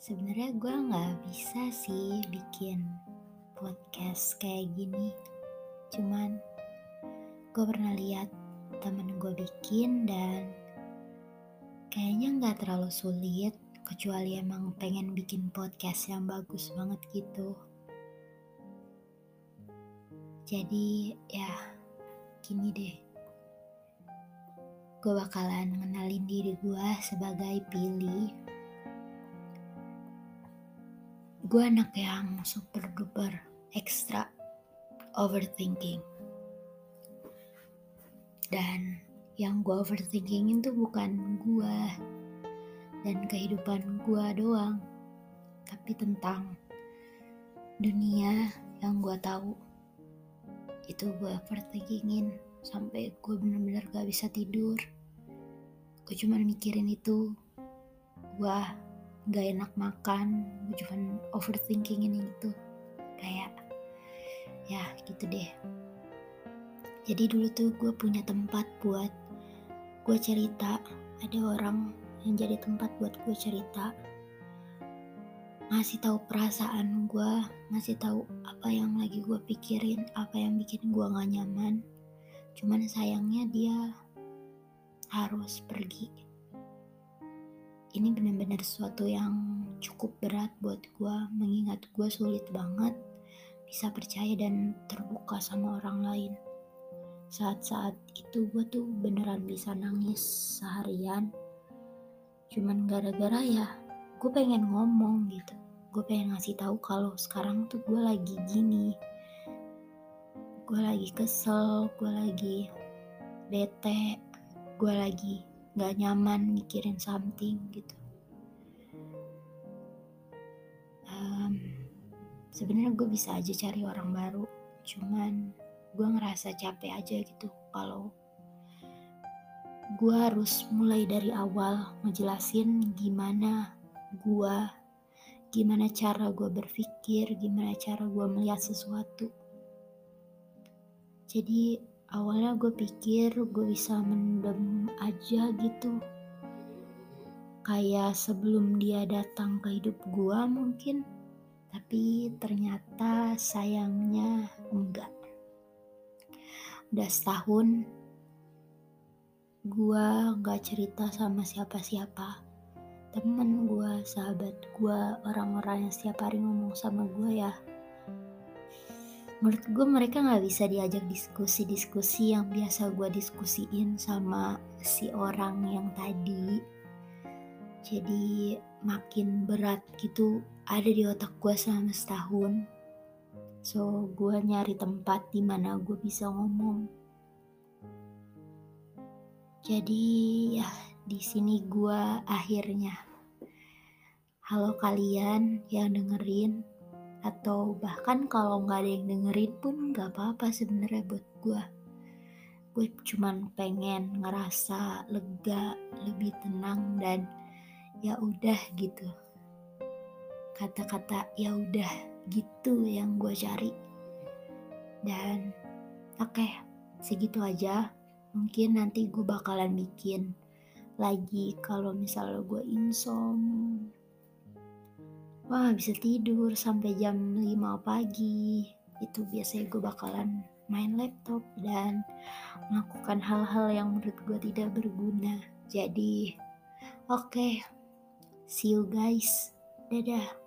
sebenarnya gue nggak bisa sih bikin podcast kayak gini. Cuman gue pernah lihat temen gue bikin dan kayaknya nggak terlalu sulit kecuali emang pengen bikin podcast yang bagus banget gitu. Jadi ya gini deh gue bakalan ngenalin diri gue sebagai pilih gue anak yang super duper ekstra overthinking. Dan yang gue overthinking itu bukan gue dan kehidupan gue doang tapi tentang dunia yang gue tahu. Itu gue overthinkingin sampai gue bener-bener gak bisa tidur. Gue cuma mikirin itu. Gue gak enak makan. Gue cuma overthinking ini itu. Kayak ya gitu deh. Jadi dulu tuh gue punya tempat buat gue cerita. Ada orang yang jadi tempat buat gue cerita. Ngasih tahu perasaan gue ngasih tahu apa yang lagi gue pikirin apa yang bikin gue gak nyaman cuman sayangnya dia harus pergi. Ini benar-benar sesuatu yang cukup berat buat gue mengingat gue sulit banget bisa percaya dan terbuka sama orang lain. Saat-saat itu gue tuh beneran bisa nangis seharian. Cuman gara-gara ya gue pengen ngomong gitu. Gue pengen ngasih tahu kalau sekarang tuh gue lagi gini gue lagi kesel gue lagi bete gue lagi gak nyaman mikirin something gitu. Um, sebenarnya gue bisa aja cari orang baru cuman gue ngerasa capek aja gitu kalau gue harus mulai dari awal ngejelasin gimana gue gimana cara gue berpikir gimana cara gue melihat sesuatu jadi awalnya gue pikir gue bisa mendem aja gitu. Kayak sebelum dia datang ke hidup gue mungkin tapi ternyata sayangnya enggak. Udah setahun gue gak cerita sama siapa-siapa. Temen gue sahabat gue orang-orang yang setiap hari ngomong sama gue ya menurut gue mereka nggak bisa diajak diskusi-diskusi yang biasa gue diskusiin sama si orang yang tadi. Jadi makin berat gitu ada di otak gue selama setahun. So gue nyari tempat di mana gue bisa ngomong. Jadi ya di sini gue akhirnya. Halo kalian yang dengerin atau bahkan kalau nggak ada yang dengerin pun nggak apa-apa sebenarnya buat gue gue cuman pengen ngerasa lega lebih tenang dan ya udah gitu. Kata-kata ya udah gitu yang gue cari. Dan oke okay, segitu aja. Mungkin nanti gue bakalan bikin lagi kalau misalnya gue insom wah bisa tidur sampai jam 5 pagi. Itu biasanya gue bakalan main laptop dan melakukan hal-hal yang menurut gue tidak berguna. Jadi oke okay, see you guys. Dadah